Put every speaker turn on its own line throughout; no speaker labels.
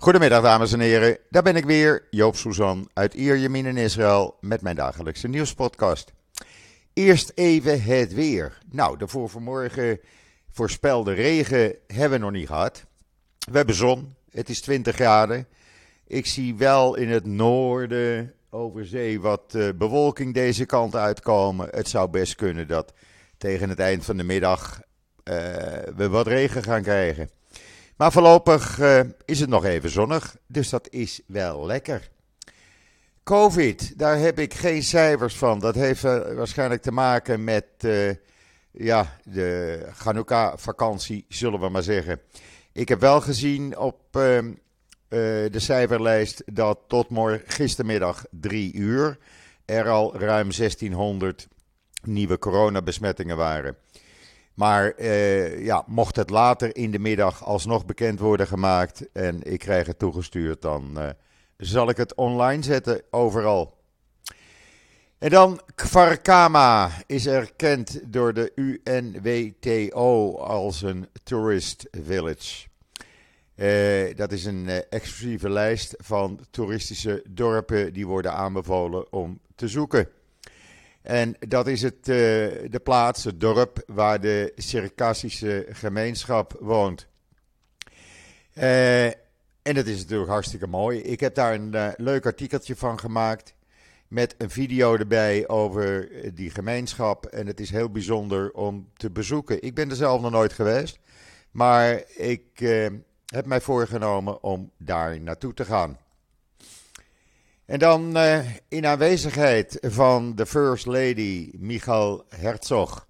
Goedemiddag dames en heren, daar ben ik weer, Joop Suzan uit Ierjemien in Israël met mijn dagelijkse nieuwspodcast. Eerst even het weer. Nou, de voor vanmorgen voorspelde regen hebben we nog niet gehad. We hebben zon, het is 20 graden. Ik zie wel in het noorden over zee wat uh, bewolking deze kant uitkomen. Het zou best kunnen dat tegen het eind van de middag uh, we wat regen gaan krijgen. Maar voorlopig uh, is het nog even zonnig, dus dat is wel lekker. Covid, daar heb ik geen cijfers van. Dat heeft uh, waarschijnlijk te maken met uh, ja, de Hanukkah-vakantie, zullen we maar zeggen. Ik heb wel gezien op de cijferlijst dat tot morgen, gistermiddag 3 uur er al ruim 1600 nieuwe coronabesmettingen waren. Maar eh, ja, mocht het later in de middag alsnog bekend worden gemaakt en ik krijg het toegestuurd, dan eh, zal ik het online zetten overal. En dan Kvarkama is erkend door de UNWTO als een tourist village. Uh, dat is een exclusieve lijst van toeristische dorpen die worden aanbevolen om te zoeken. En dat is het, uh, de plaats, het dorp, waar de Circassische gemeenschap woont. Uh, en dat is natuurlijk hartstikke mooi. Ik heb daar een uh, leuk artikeltje van gemaakt. Met een video erbij over die gemeenschap. En het is heel bijzonder om te bezoeken. Ik ben er zelf nog nooit geweest. Maar ik heb mij voorgenomen om daar naartoe te gaan. En dan uh, in aanwezigheid van de First Lady Michal Herzog.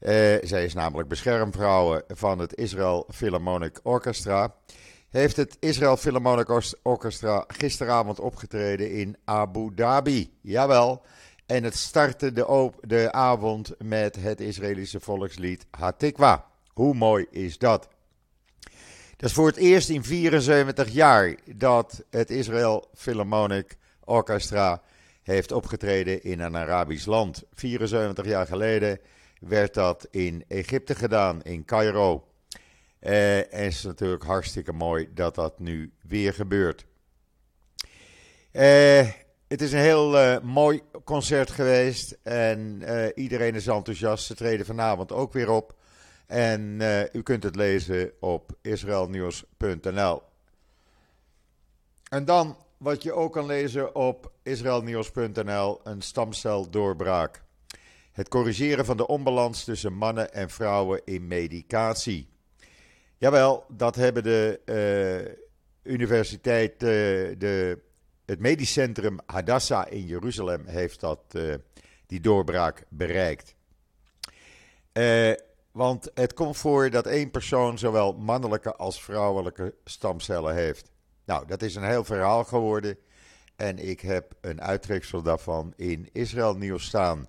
Uh, zij is namelijk beschermvrouw van het Israel Philharmonic Orchestra. Heeft het Israel Philharmonic Orchestra gisteravond opgetreden in Abu Dhabi. Jawel. En het startte de, de avond met het Israëlische volkslied Hatikwa. Hoe mooi is dat? Dat is voor het eerst in 74 jaar dat het Israel Philharmonic Orchestra heeft opgetreden in een Arabisch land. 74 jaar geleden werd dat in Egypte gedaan, in Cairo. Uh, en het is natuurlijk hartstikke mooi dat dat nu weer gebeurt. Uh, het is een heel uh, mooi concert geweest en iedereen is enthousiast. Ze treden vanavond ook weer op. En uh, u kunt het lezen op israelnieuws.nl. En dan wat je ook kan lezen op israelnieuws.nl: een stamceldoorbraak. Het corrigeren van de onbalans tussen mannen en vrouwen in medicatie. Jawel, dat hebben de uh, universiteit, uh, de, het medisch centrum Hadassah in Jeruzalem heeft dat, die doorbraak bereikt. Want het komt voor dat één persoon zowel mannelijke als vrouwelijke stamcellen heeft. Nou, dat is een heel verhaal geworden. En ik heb een uittreksel daarvan in Israël Nieuws staan.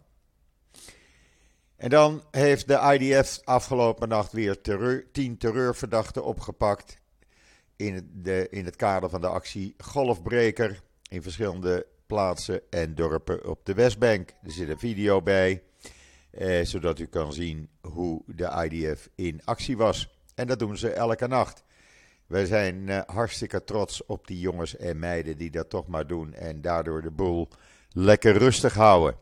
En dan heeft de IDF afgelopen nacht weer tien terreurverdachten opgepakt. In, de, in het kader van de actie Golfbreker. In verschillende plaatsen en dorpen op de Westbank. Er zit een video bij. Eh, zodat u kan zien hoe de IDF in actie was. En dat doen ze elke nacht. Wij zijn uh, hartstikke trots op die jongens en meiden die dat toch maar doen en daardoor de boel lekker rustig houden.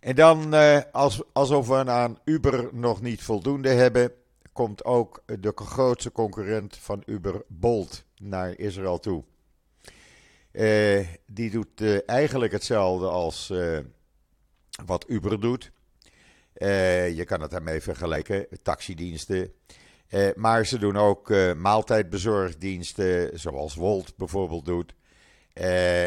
En dan, uh, als, alsof we aan Uber nog niet voldoende hebben, komt ook de grootste concurrent van Uber, Bolt, naar Israël toe. Uh, die doet eigenlijk hetzelfde als wat Uber doet. Uh, je kan het daarmee vergelijken, taxidiensten. Uh, maar ze doen ook uh, maaltijdbezorgdiensten, zoals Wolt bijvoorbeeld doet.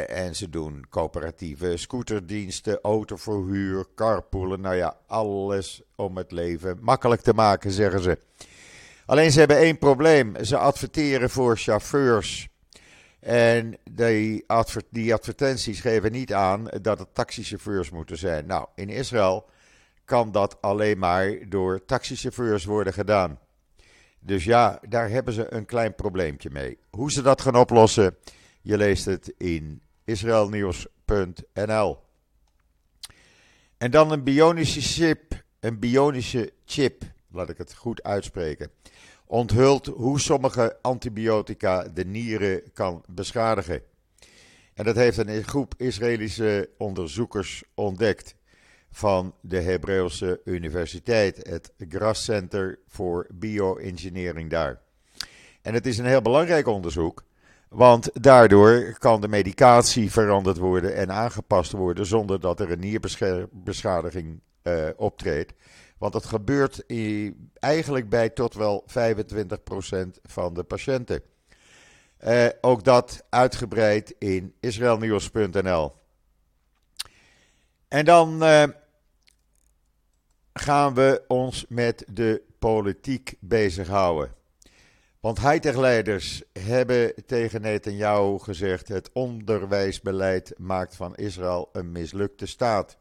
en ze doen coöperatieve scooterdiensten, autoverhuur, carpoolen. Nou ja, alles om het leven makkelijk te maken, zeggen ze. Alleen ze hebben één probleem. Ze adverteren voor chauffeurs en die, adver die, advertenties geven niet aan dat het taxichauffeurs moeten zijn. Nou, in Israël kan dat alleen maar door taxichauffeurs worden gedaan. Dus ja, daar hebben ze een klein probleempje mee. Hoe ze dat gaan oplossen, je leest het in israelnieuws.nl. En dan een bionische chip, een bionische chip, laat ik het goed uitspreken onthult hoe sommige antibiotica de nieren kan beschadigen. En dat heeft een groep Israëlische onderzoekers ontdekt van de Hebreeuwse Universiteit, het Gras Center voor Bioengineering daar. En het is een heel belangrijk onderzoek, want daardoor kan de medicatie veranderd worden en aangepast worden zonder dat er een nierbeschadiging uh, optreedt. Want dat gebeurt eigenlijk bij tot wel 25% van de patiënten. Uh, ook dat uitgebreid in israelnieuws.nl. En dan uh, gaan we ons met de politiek bezighouden. Want hightech-leiders hebben tegen Netanyahu gezegd: het onderwijsbeleid maakt van Israël een mislukte staat.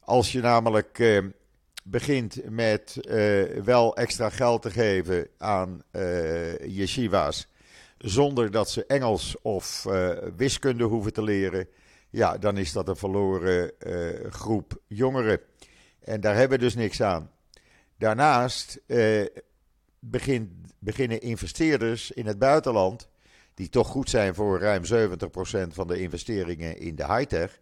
Als je namelijk uh, begint met uh, wel extra geld te geven aan uh, yeshiva's, zonder dat ze Engels of wiskunde hoeven te leren, ja, dan is dat een verloren groep jongeren. En daar hebben we dus niks aan. Daarnaast begint, beginnen investeerders in het buitenland, die toch goed zijn voor ruim 70% van de investeringen in de high-tech,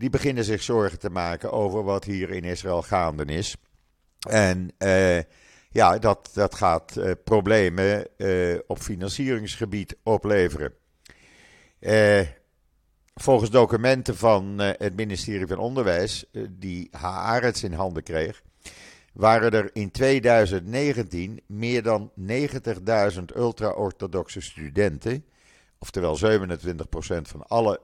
die beginnen zich zorgen te maken over wat hier in Israël gaande is. En uh, ja, dat, dat gaat uh, problemen uh, op financieringsgebied opleveren. volgens documenten van het ministerie van Onderwijs, die Haaretz in handen kreeg, waren er in 2019 meer dan 90.000 ultra-orthodoxe studenten, oftewel 27% van alle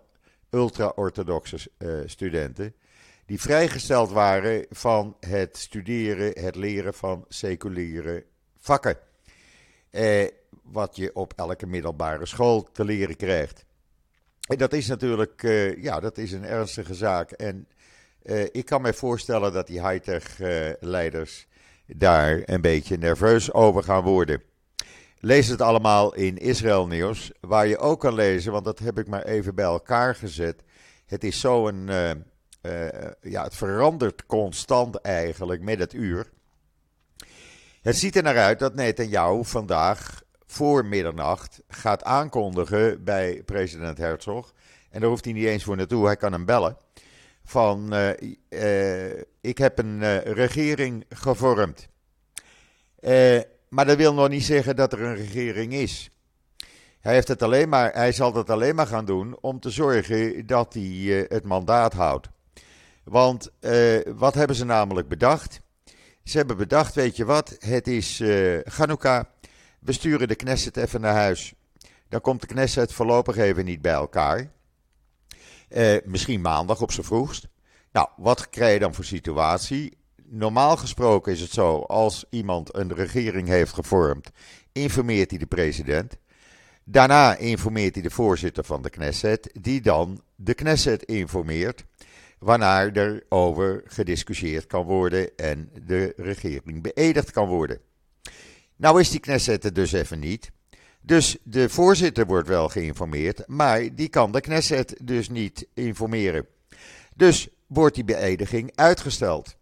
ultra-orthodoxe uh, studenten, die vrijgesteld waren van het studeren, het leren van seculiere vakken. Eh, wat je op elke middelbare school te leren krijgt. En dat is natuurlijk uh, ja, dat is een ernstige zaak. En ik kan me voorstellen dat die high-tech-leiders daar een beetje nerveus over gaan worden. Lees het allemaal in Israël Nieuws, waar je ook kan lezen, want dat heb ik maar even bij elkaar gezet. Het is zo een, uh, uh, ja, het verandert constant eigenlijk met het uur. Het ziet er naar uit dat Netanyahu vandaag voor middernacht gaat aankondigen bij president Herzog. En daar hoeft hij niet eens voor naartoe, hij kan hem bellen van uh, ik heb een regering gevormd. Maar dat wil nog niet zeggen dat er een regering is. Hij, heeft het alleen maar, hij zal het alleen maar gaan doen om te zorgen dat hij het mandaat houdt. Want wat hebben ze namelijk bedacht? Ze hebben bedacht, weet je wat, het is uh, we sturen de Knesset even naar huis. Dan komt de Knesset voorlopig even niet bij elkaar. Eh, misschien maandag op zijn vroegst. Nou, wat krijg je dan voor situatie? Normaal gesproken is het zo, als iemand een regering heeft gevormd, informeert hij de president. Daarna informeert hij de voorzitter van de Knesset, die dan de Knesset informeert, waarna er over gediscussieerd kan worden en de regering beëdigd kan worden. Nou is die Knesset er dus even niet. Dus de voorzitter wordt wel geïnformeerd, maar die kan de Knesset dus niet informeren. Dus wordt die beëdiging uitgesteld.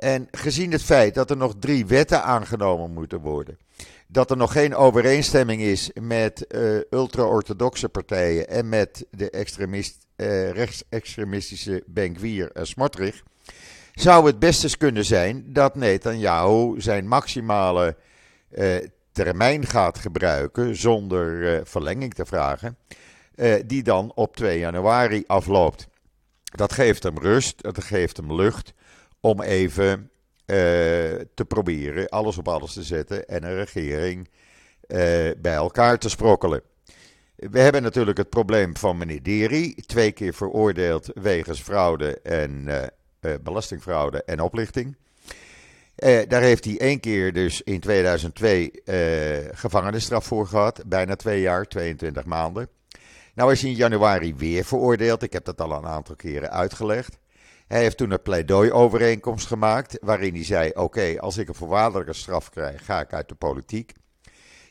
En gezien het feit dat er nog drie wetten aangenomen moeten worden, dat er nog geen overeenstemming is met uh, ultra-orthodoxe partijen en met de extremist, uh, rechtsextremistische Benkwier en Smotrich, zou het best eens kunnen zijn dat Netanyahu zijn maximale uh, termijn gaat gebruiken zonder verlenging te vragen, die dan op 2 januari afloopt. Dat geeft hem rust, dat geeft hem lucht om even uh, te proberen alles op alles te zetten en een regering bij elkaar te sprokkelen. We hebben natuurlijk het probleem van meneer Deri, twee keer veroordeeld wegens fraude en belastingfraude en oplichting. Eh, daar heeft hij één keer dus in 2002 eh, gevangenisstraf voor gehad. Bijna twee jaar, 22 maanden. Nou is hij in januari weer veroordeeld. Ik heb dat al een aantal keren uitgelegd. Hij heeft toen een pleidooi-overeenkomst gemaakt. waarin hij zei: Oké, als ik een voorwaardelijke straf krijg, ga ik uit de politiek.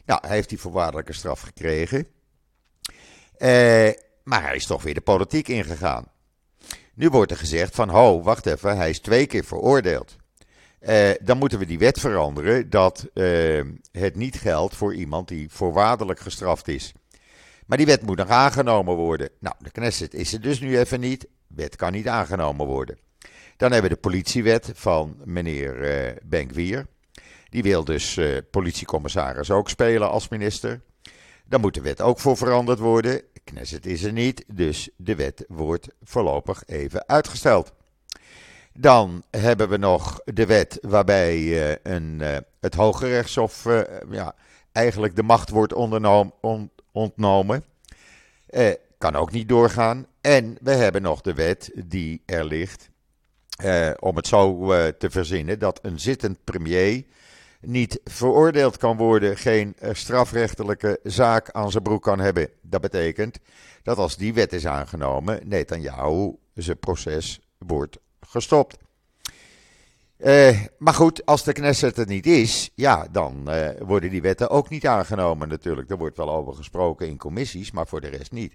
Nou, hij heeft die voorwaardelijke straf gekregen. Eh, maar hij is toch weer de politiek ingegaan. Nu wordt er gezegd: van, ho, wacht even, hij is twee keer veroordeeld. Uh, dan moeten we die wet veranderen dat uh, het niet geldt voor iemand die voorwaardelijk gestraft is. Maar die wet moet nog aangenomen worden. Nou, de Knesset is er dus nu even niet. Wet kan niet aangenomen worden. Dan hebben we de politiewet van meneer uh, Benkwier. Die wil dus uh, politiecommissaris ook spelen als minister. Dan moet de wet ook voor veranderd worden. Knesset is er niet, dus de wet wordt voorlopig even uitgesteld. Dan hebben we nog de wet waarbij uh, een, het Hoge Rechtshof ja, eigenlijk de macht wordt on, ontnomen. kan ook niet doorgaan. En we hebben nog de wet die er ligt, om het zo te verzinnen, dat een zittend premier niet veroordeeld kan worden, geen strafrechtelijke zaak aan zijn broek kan hebben. Dat betekent dat als die wet is aangenomen, Netanyahu zijn proces wordt gestopt. Uh, maar goed, als de Knesset er niet is, ja, dan uh, worden die wetten ook niet aangenomen natuurlijk. Er wordt wel over gesproken in commissies, maar voor de rest niet.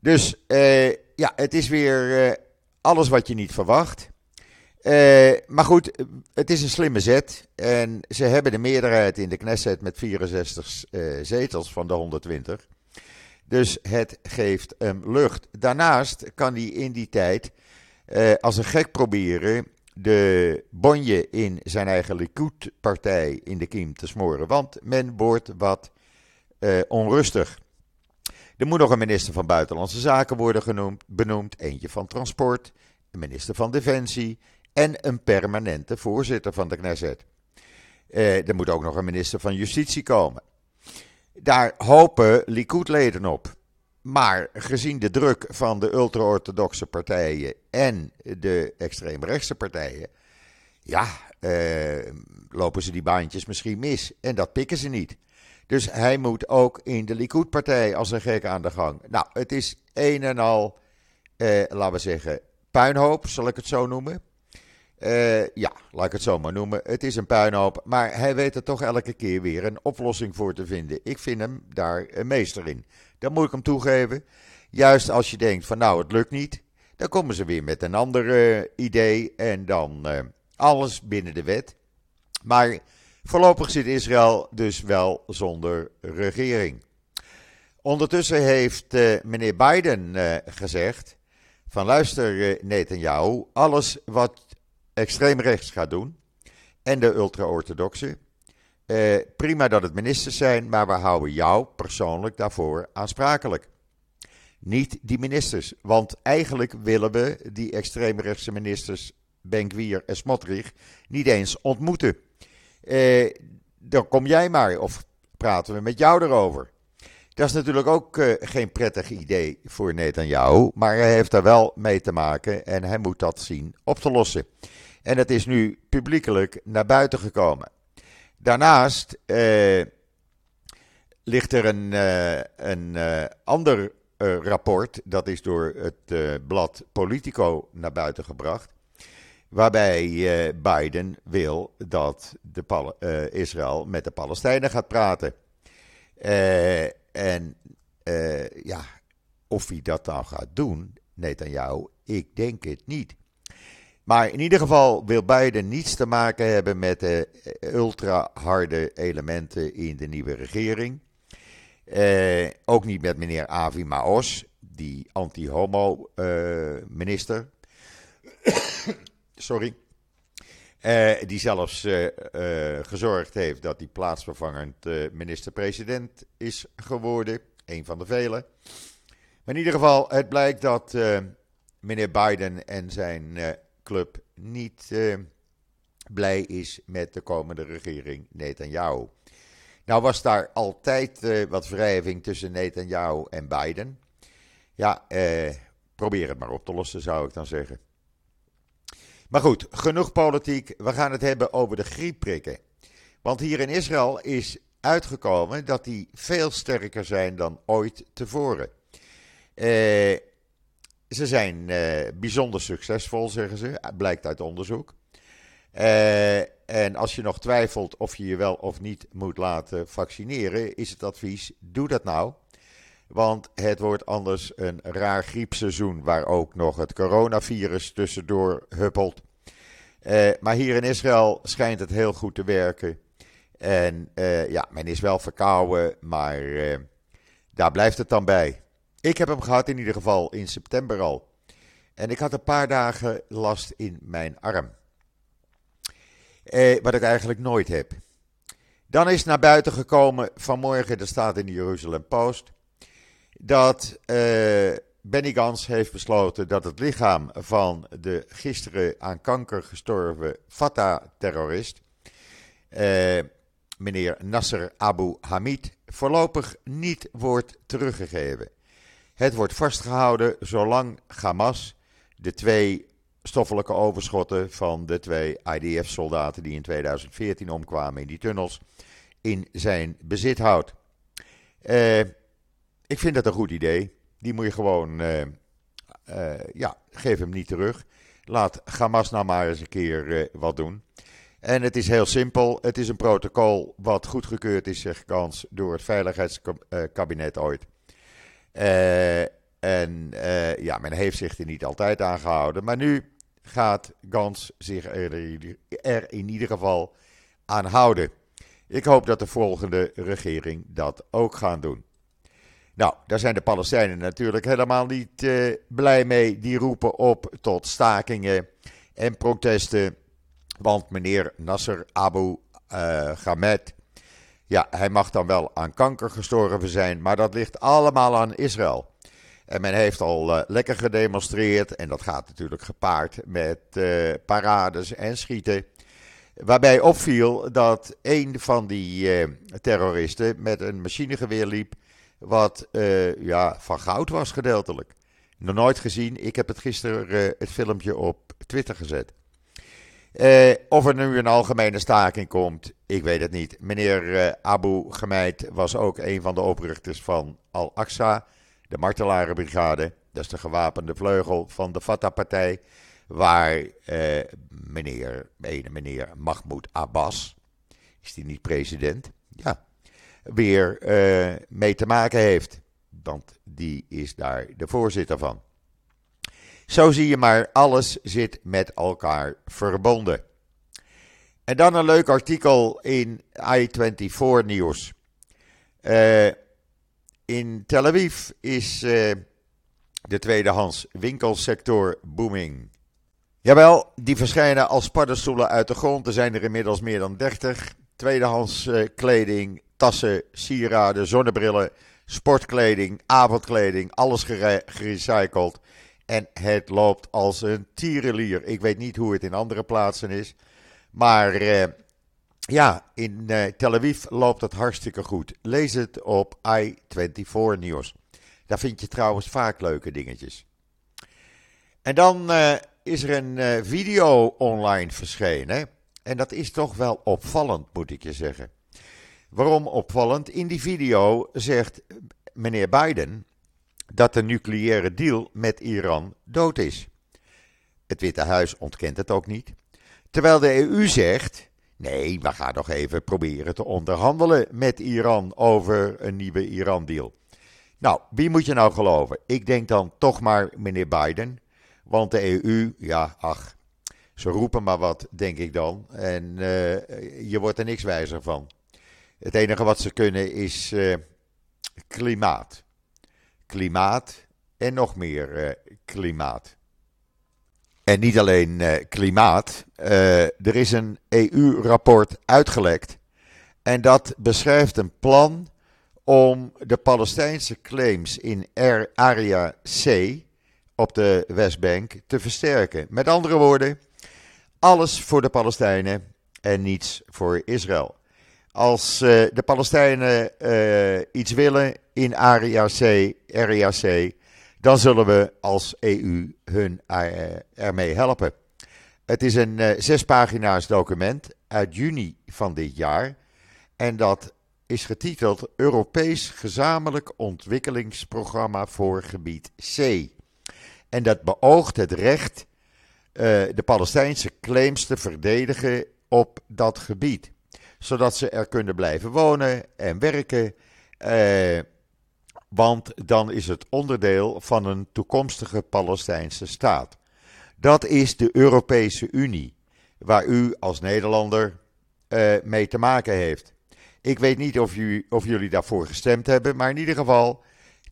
Dus uh, ja, het is weer alles wat je niet verwacht. maar goed, het is een slimme zet. En ze hebben de meerderheid in de Knesset met 64 zetels van de 120. Dus het geeft hem lucht. Daarnaast kan hij in die tijd als een gek proberen de bonje in zijn eigen Likud-partij in de kiem te smoren. Want men wordt wat uh, onrustig. Er moet nog een minister van Buitenlandse Zaken worden genoemd, benoemd, eentje van Transport, een minister van Defensie en een permanente voorzitter van de Knesset. Uh, er moet ook nog een minister van Justitie komen. Daar hopen Likud-leden op. Maar gezien de druk van de ultra-orthodoxe partijen en de extreemrechtse partijen, ja, eh, lopen ze die baantjes misschien mis. En dat pikken ze niet. Dus hij moet ook in de Likud-partij als een gek aan de gang. Nou, het is een en al, eh, laten we zeggen, puinhoop, zal ik het zo noemen. Uh, ja, laat ik het zo maar noemen. Het is een puinhoop, maar hij weet er toch elke keer weer een oplossing voor te vinden. Ik vind hem daar een meester in. Dat moet ik hem toegeven. Juist als je denkt van nou, het lukt niet, dan komen ze weer met een ander uh, idee en dan uh, alles binnen de wet. Maar voorlopig zit Israël dus wel zonder regering. Ondertussen heeft meneer Biden gezegd van luister Netanyahu, alles wat extreem rechts gaat doen en de ultra-orthodoxe. Eh, prima dat het ministers zijn, maar we houden jou persoonlijk daarvoor aansprakelijk. Niet die ministers, want eigenlijk willen we die extreemrechtse ministers Benkwier en Smotrich niet eens ontmoeten. Eh, dan kom jij maar, of praten we met jou erover. Dat is natuurlijk ook uh, geen prettig idee voor Netanyahu, maar hij heeft daar wel mee te maken en hij moet dat zien op te lossen. En dat is nu publiekelijk naar buiten gekomen. Daarnaast eh, ligt er een, uh, een uh, ander rapport, dat is door het blad Politico naar buiten gebracht, waarbij Biden wil dat de Israël met de Palestijnen gaat praten. en ja, of hij dat dan gaat doen, Netanyahu, ik denk het niet. Maar in ieder geval wil Biden niets te maken hebben met de ultra-harde elementen in de nieuwe regering. Eh, ook niet met meneer Avi Maos, die anti-homo-minister. Eh, Sorry. Uh, die zelfs gezorgd heeft dat hij plaatsvervangend minister-president is geworden. Een van de vele. Maar in ieder geval, het blijkt dat meneer Biden en zijn club niet uh, blij is met de komende regering Netanyahu. Nou was daar altijd uh, wat wrijving tussen Netanyahu en Biden. Ja, uh, probeer het maar op te lossen, zou ik dan zeggen. Maar goed, genoeg politiek. We gaan het hebben over de griepprikken. Want hier in Israël is uitgekomen dat die veel sterker zijn dan ooit tevoren. Eh ze zijn uh, bijzonder succesvol, zeggen ze, blijkt uit onderzoek. Uh, en als je nog twijfelt of je je wel of niet moet laten vaccineren, is het advies: doe dat nou. Want het wordt anders een raar griepseizoen waar ook nog het coronavirus tussendoor huppelt. Maar hier in Israël schijnt het heel goed te werken. En ja, men is wel verkouden, maar daar blijft het dan bij. Ik heb hem gehad in ieder geval in september al. En ik had een paar dagen last in mijn arm. wat ik eigenlijk nooit heb. Dan is naar buiten gekomen vanmorgen, er staat in de Jeruzalem Post, dat Benny Gans heeft besloten dat het lichaam van de gisteren aan kanker gestorven Fatah-terrorist, eh, meneer Nasser Abu Hamid, voorlopig niet wordt teruggegeven. Het wordt vastgehouden zolang Hamas de twee stoffelijke overschotten van de twee IDF-soldaten die in 2014 omkwamen in die tunnels in zijn bezit houdt. Eh, ik vind dat een goed idee. Die moet je gewoon, uh, uh, ja, geef hem niet terug. Laat Hamas nou maar eens een keer wat doen. En het is heel simpel. Het is een protocol wat goedgekeurd is, zegt Gans, door het Veiligheidskabinet ooit. En ja, men heeft zich er niet altijd aan gehouden. Maar nu gaat Gans zich er, in ieder geval aan houden. Ik hoop dat de volgende regering dat ook gaat doen. Nou, daar zijn de Palestijnen natuurlijk helemaal niet uh, blij mee. Die roepen op tot stakingen en protesten. Want meneer Nasser Abu uh, ja, hij mag dan wel aan kanker gestorven zijn, maar dat ligt allemaal aan Israël. En men heeft al uh, lekker gedemonstreerd en dat gaat natuurlijk gepaard met parades en schieten. Waarbij opviel dat een van die terroristen met een machinegeweer liep wat ja, van goud was gedeeltelijk. Nog nooit gezien. Ik heb het gisteren het filmpje op Twitter gezet. Uh, of er nu een algemene staking komt, ik weet het niet. Meneer Abu Gemeid was ook een van de oprichters van Al-Aqsa, de martelarenbrigade. Dat is de gewapende vleugel van de Fatah-partij. Waar meneer, ene meneer Mahmoud Abbas, is die niet president? Ja, weer mee te maken heeft. Want die is daar de voorzitter van. Zo zie je maar, alles zit met elkaar verbonden. En dan een leuk artikel in i24 Nieuws. Uh, in Tel Aviv is uh, de tweedehands winkelsector booming. Jawel, die verschijnen als paddenstoelen uit de grond. Er zijn er inmiddels meer dan 30. Tweedehands kleding, tassen, sieraden, zonnebrillen, sportkleding, avondkleding, alles gerecycled. En het loopt als een tierenlier. Ik weet niet hoe het in andere plaatsen is. Maar eh, ja, in eh, Tel Aviv loopt het hartstikke goed. Lees het op i24 Nieuws. Daar vind je trouwens vaak leuke dingetjes. En dan uh, is er een video online verschenen. En dat is toch wel opvallend, moet ik je zeggen. Waarom opvallend? In die video zegt meneer Biden dat de nucleaire deal met Iran dood is. Het Witte Huis ontkent het ook niet. Terwijl de EU zegt: nee, we gaan nog even proberen te onderhandelen met Iran over een nieuwe Iran-deal. Nou, wie moet je nou geloven? Ik denk dan toch maar meneer Biden. Want de EU, ja, ach, ze roepen maar wat, denk ik dan. En uh, je wordt er niks wijzer van. Het enige wat ze kunnen is uh, klimaat. Klimaat en nog meer uh, klimaat. En niet alleen uh, klimaat, er is een EU-rapport uitgelekt. En dat beschrijft een plan om de Palestijnse claims in Area C op de Westbank te versterken. Met andere woorden, alles voor de Palestijnen en niets voor Israël. Als uh, de Palestijnen uh, iets willen in Area C, Area C, dan zullen we als EU hun uh, ermee helpen. Het is een zes pagina's document uit juni van dit jaar. En dat is getiteld Europees Gezamenlijk Ontwikkelingsprogramma voor Gebied C. En dat beoogt het recht de Palestijnse claims te verdedigen op dat gebied zodat ze er kunnen blijven wonen en werken. Eh, want dan is het onderdeel van een toekomstige Palestijnse staat. Dat is de Europese Unie. waar u als Nederlander uh, mee te maken heeft. Ik weet niet of, of, jullie daarvoor gestemd hebben, maar in ieder geval,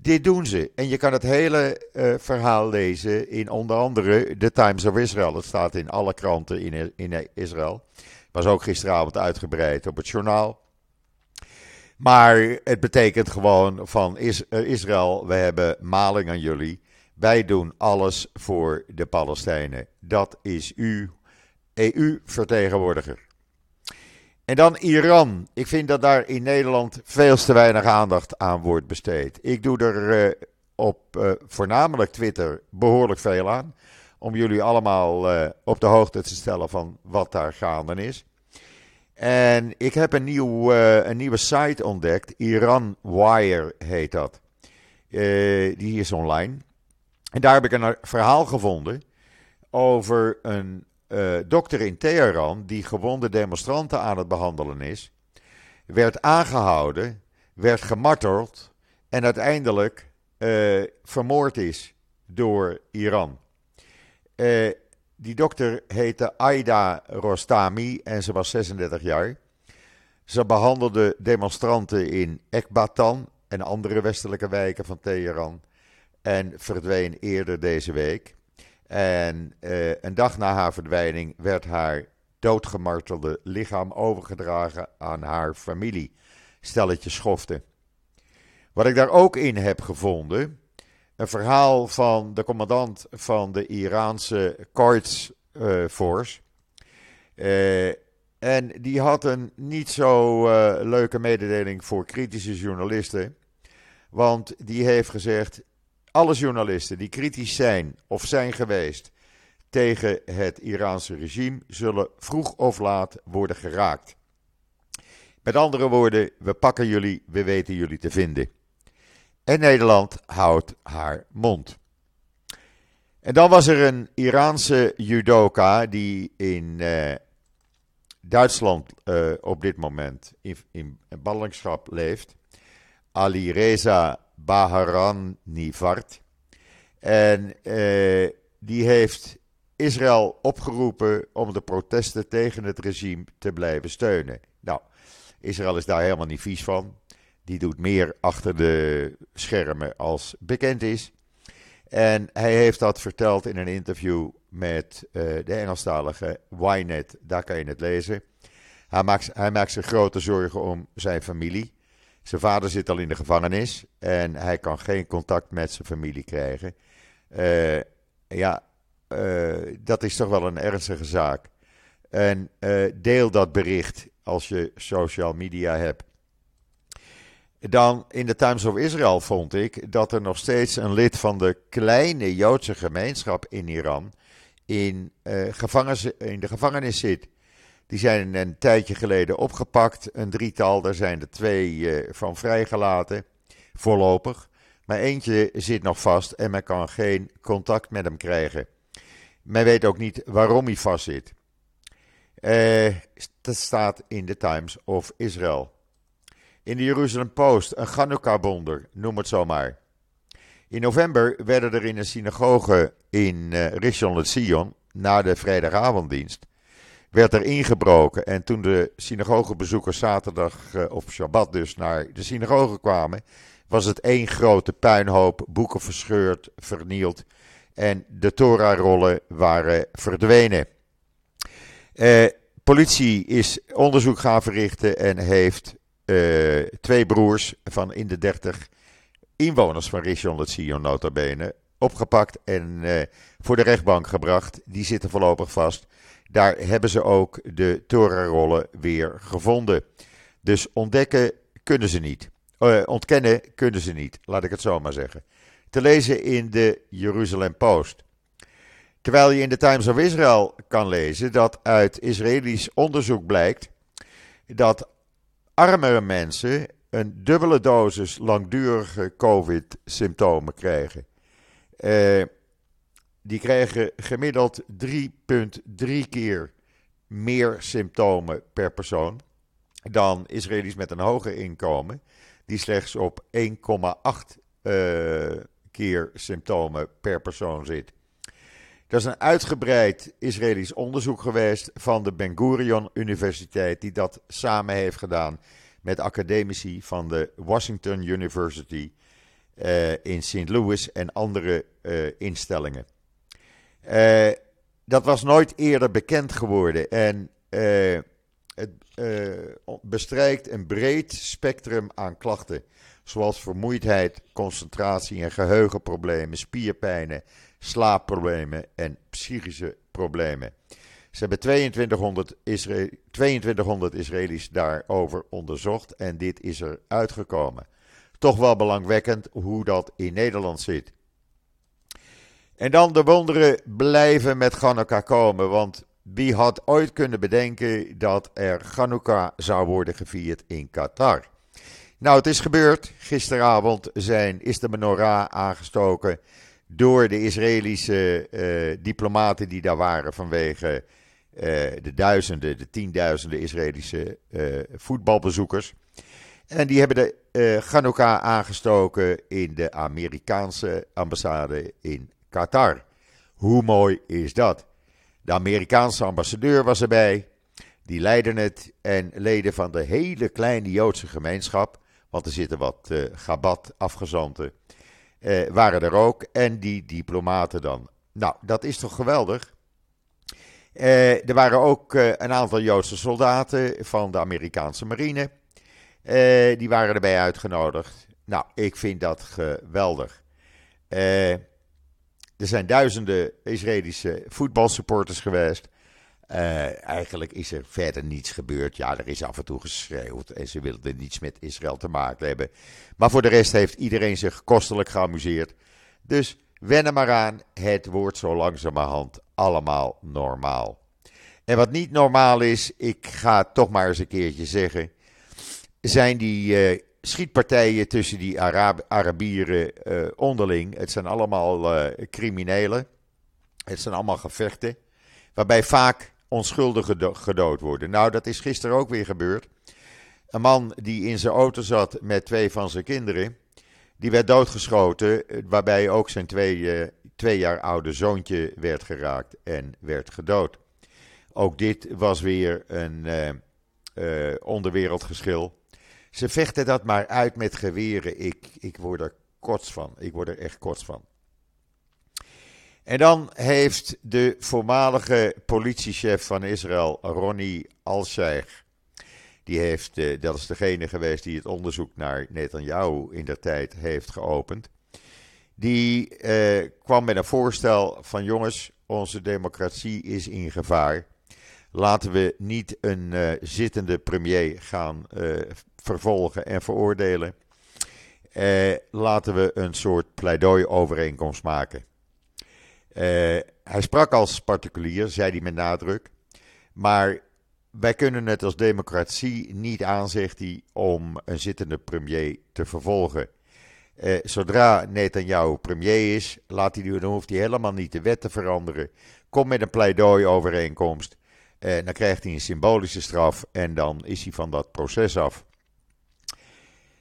dit doen ze. En je kan het hele uh, verhaal lezen in onder andere The Times of Israel. Het staat in alle kranten in, in Israël. Was ook gisteravond uitgebreid op het journaal. Maar het betekent gewoon van Israël, we hebben maling aan jullie. Wij doen alles voor de Palestijnen. Dat is uw EU-vertegenwoordiger. En dan Iran. Ik vind dat daar in Nederland veel te weinig aandacht aan wordt besteed. Ik doe er uh, op uh, voornamelijk Twitter behoorlijk veel aan. Om jullie allemaal uh, op de hoogte te stellen van wat daar gaande is. En ik heb een, nieuw, een nieuwe site ontdekt. Iran Wire heet dat. die is online. En daar heb ik een verhaal gevonden over een dokter in Teheran, die gewonde demonstranten aan het behandelen is, werd aangehouden, werd gemarteld en uiteindelijk vermoord is door Iran. Uh, die dokter heette Aida Rostami en ze was 36 jaar. Ze behandelde demonstranten in Ekbatan en andere westelijke wijken van Teheran en verdween eerder deze week. En uh, een dag na haar verdwijning werd haar doodgemartelde lichaam overgedragen aan haar familie. Stelletje schofte. Wat ik daar ook in heb gevonden, een verhaal van de commandant van de Iraanse Quds uh, Force. Uh, en die had een niet zo leuke mededeling voor kritische journalisten. Want die heeft gezegd: alle journalisten die kritisch zijn of zijn geweest tegen het Iraanse regime zullen vroeg of laat worden geraakt. Met andere woorden, we pakken jullie, we weten jullie te vinden. En Nederland houdt haar mond. En dan was er een Iraanse judoka die in uh, Duitsland uh, op dit moment in, in ballingschap leeft. Ali Reza Baharan Nivart. En uh, die heeft Israël opgeroepen om de protesten tegen het regime te blijven steunen. Nou, Israël is daar helemaal niet vies van. Die doet meer achter de schermen als bekend is. En hij heeft dat verteld in een interview met uh, de Engelstalige Ynet. Daar kan je het lezen. Hij maakt, hij maakt zich grote zorgen om zijn familie. Zijn vader zit al in de gevangenis en hij kan geen contact met zijn familie krijgen. Uh, ja, uh, dat is toch wel een ernstige zaak. En deel dat bericht als je social media hebt. Dan in de Times of Israel vond ik dat er nog steeds een lid van de kleine Joodse gemeenschap in Iran in, in de gevangenis zit. Die zijn een tijdje geleden opgepakt, een drietal. Daar zijn er twee uh, van vrijgelaten, voorlopig. Maar eentje zit nog vast en men kan geen contact met hem krijgen. Men weet ook niet waarom hij vastzit. Uh, dat staat in de Times of Israel. In de Jerusalem Post een Chanukka-bonder, noem het zo maar. In november werden er in een synagoge in uh, Rishon LeZion, na de vrijdagavonddienst, werd er ingebroken. En toen de synagogebezoekers zaterdag uh, of Shabbat dus naar de synagoge kwamen, was het één grote puinhoop, boeken verscheurd, vernield en de Torah-rollen waren verdwenen. Uh, politie is onderzoek gaan verrichten en heeft uh, twee broers van in de dertig inwoners van Rishon LeZion nota bene opgepakt en uh, voor de rechtbank gebracht. Die zitten voorlopig vast. Daar hebben ze ook de Torah-rollen weer gevonden. Dus ontdekken kunnen ze niet. Uh, ontkennen kunnen ze niet, laat ik het zo maar zeggen. Te lezen in de Jeruzalem Post. Terwijl je in de Times of Israel kan lezen dat uit Israëlisch onderzoek blijkt dat armere mensen een dubbele dosis langdurige COVID-symptomen krijgen. Uh, die krijgen gemiddeld 3,3 keer meer symptomen per persoon dan Israëli's met een hoger inkomen, die slechts op 1,8 uh, eh, keer symptomen per persoon zit. Dat is een uitgebreid Israëlisch onderzoek geweest van de Ben Gurion Universiteit, die dat samen heeft gedaan met academici van de Washington University uh, in St. Louis en andere uh, instellingen. Uh, dat was nooit eerder bekend geworden en het bestrijkt een breed spectrum aan klachten, zoals vermoeidheid, concentratie en geheugenproblemen, spierpijnen, slaapproblemen en psychische problemen. Ze hebben 2200, Isra 2200 Israëli's daarover onderzocht en dit is er uitgekomen. Toch wel belangwekkend hoe dat in Nederland zit. En dan de wonderen blijven met Hanukkah komen, want wie had ooit kunnen bedenken dat er Hanukkah zou worden gevierd in Qatar? Nou, het is gebeurd. Gisteravond zijn, is de menorah aangestoken door de Israëlische uh, diplomaten die daar waren vanwege uh, de duizenden, de tienduizenden Israëlische uh, voetbalbezoekers. En die hebben de uh, aangestoken in de Amerikaanse ambassade in Qatar. Hoe mooi is dat? De Amerikaanse ambassadeur was erbij. Die leidde het en leden van de hele kleine Joodse gemeenschap, want er zitten wat Gabat afgezanten, uh, waren er ook. En die diplomaten dan. Nou, dat is toch geweldig? Uh, er waren ook een aantal Joodse soldaten van de Amerikaanse marine. Uh, die waren erbij uitgenodigd. Nou, ik vind dat geweldig. Uh, er zijn duizenden Israëlische voetbalsupporters geweest. Uh, eigenlijk is er verder niets gebeurd. Ja, er is af en toe geschreeuwd en ze wilden niets met Israël te maken hebben. Maar voor de rest heeft iedereen zich kostelijk geamuseerd. Dus wennen maar aan, het wordt zo langzamerhand allemaal normaal. En wat niet normaal is, ik ga het toch maar eens een keertje zeggen zijn die uh, schietpartijen tussen die Arab Arabieren uh, onderling. Het zijn allemaal criminelen. Het zijn allemaal gevechten. Waarbij vaak onschuldigen gedood worden. Nou, dat is gisteren ook weer gebeurd. Een man die in zijn auto zat met twee van zijn kinderen. Die werd doodgeschoten. Waarbij ook zijn twee, twee jaar oude zoontje werd geraakt en werd gedood. Ook dit was weer een onderwereldgeschil. Ze vechten dat maar uit met geweren. Ik, ik word er kots van. Ik word er echt kots van. En dan heeft de voormalige politiechef van Israël, Ronnie Alsheich, die heeft, eh, dat is degene geweest die het onderzoek naar Netanyahu in der tijd heeft geopend. Die eh, kwam met een voorstel van jongens, onze democratie is in gevaar. Laten we niet een uh, zittende premier gaan vervolgen en veroordelen. Laten we een soort pleidooi-overeenkomst maken. Hij sprak als particulier, zei hij met nadruk. Maar wij kunnen het als democratie niet aan, zegt hij, om een zittende premier te vervolgen. Uh, zodra Netanyahu premier is, laat hij, dan hoeft hij helemaal niet de wet te veranderen. Kom met een pleidooi-overeenkomst. Uh, dan krijgt hij een symbolische straf en dan is hij van dat proces af.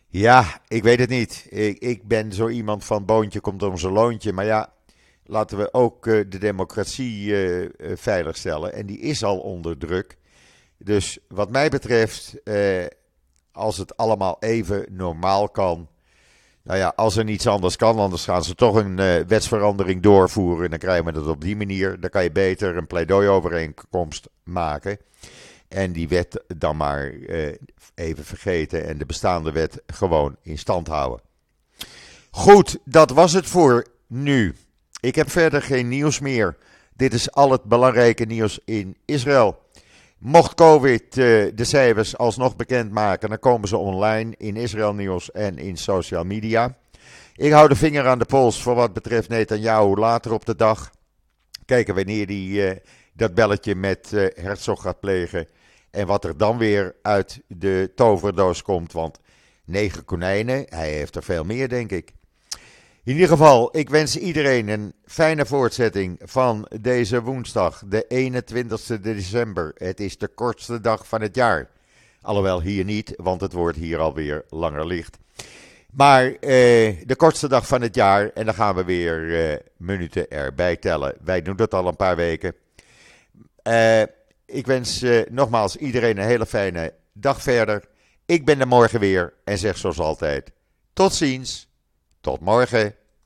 Ja, ik weet het niet. Ik, ik ben zo iemand van boontje komt om zijn loontje. Maar ja, laten we ook uh, de democratie uh, veiligstellen. En die is al onder druk. Dus wat mij betreft, als het allemaal even normaal kan, nou ja, als er niets anders kan, anders gaan ze toch een wetsverandering doorvoeren. Dan krijgen we het op die manier. Dan kan je beter een pleidooi-overeenkomst maken. En die wet dan maar even vergeten en de bestaande wet gewoon in stand houden. Goed, dat was het voor nu. Ik heb verder geen nieuws meer. Dit is al het belangrijke nieuws in Israël. Mocht COVID uh, de cijfers alsnog bekendmaken, dan komen ze online in Israël Nieuws en in social media. Ik hou de vinger aan de pols voor wat betreft Netanyahu later op de dag. Kijken wanneer hij uh, dat belletje met uh, Herzog gaat plegen. En wat er dan weer uit de toverdoos komt. Want negen konijnen, hij heeft er veel meer, denk ik. In ieder geval, ik wens iedereen een fijne voortzetting van deze woensdag, de 21 december. Het is de kortste dag van het jaar. Alhoewel hier niet, want het wordt hier alweer langer licht. Maar uh, de kortste dag van het jaar en dan gaan we weer uh, minuten erbij tellen. Wij doen dat al een paar weken. Uh, ik wens nogmaals iedereen een hele fijne dag verder. Ik ben er morgen weer en zeg zoals altijd: tot ziens, tot morgen.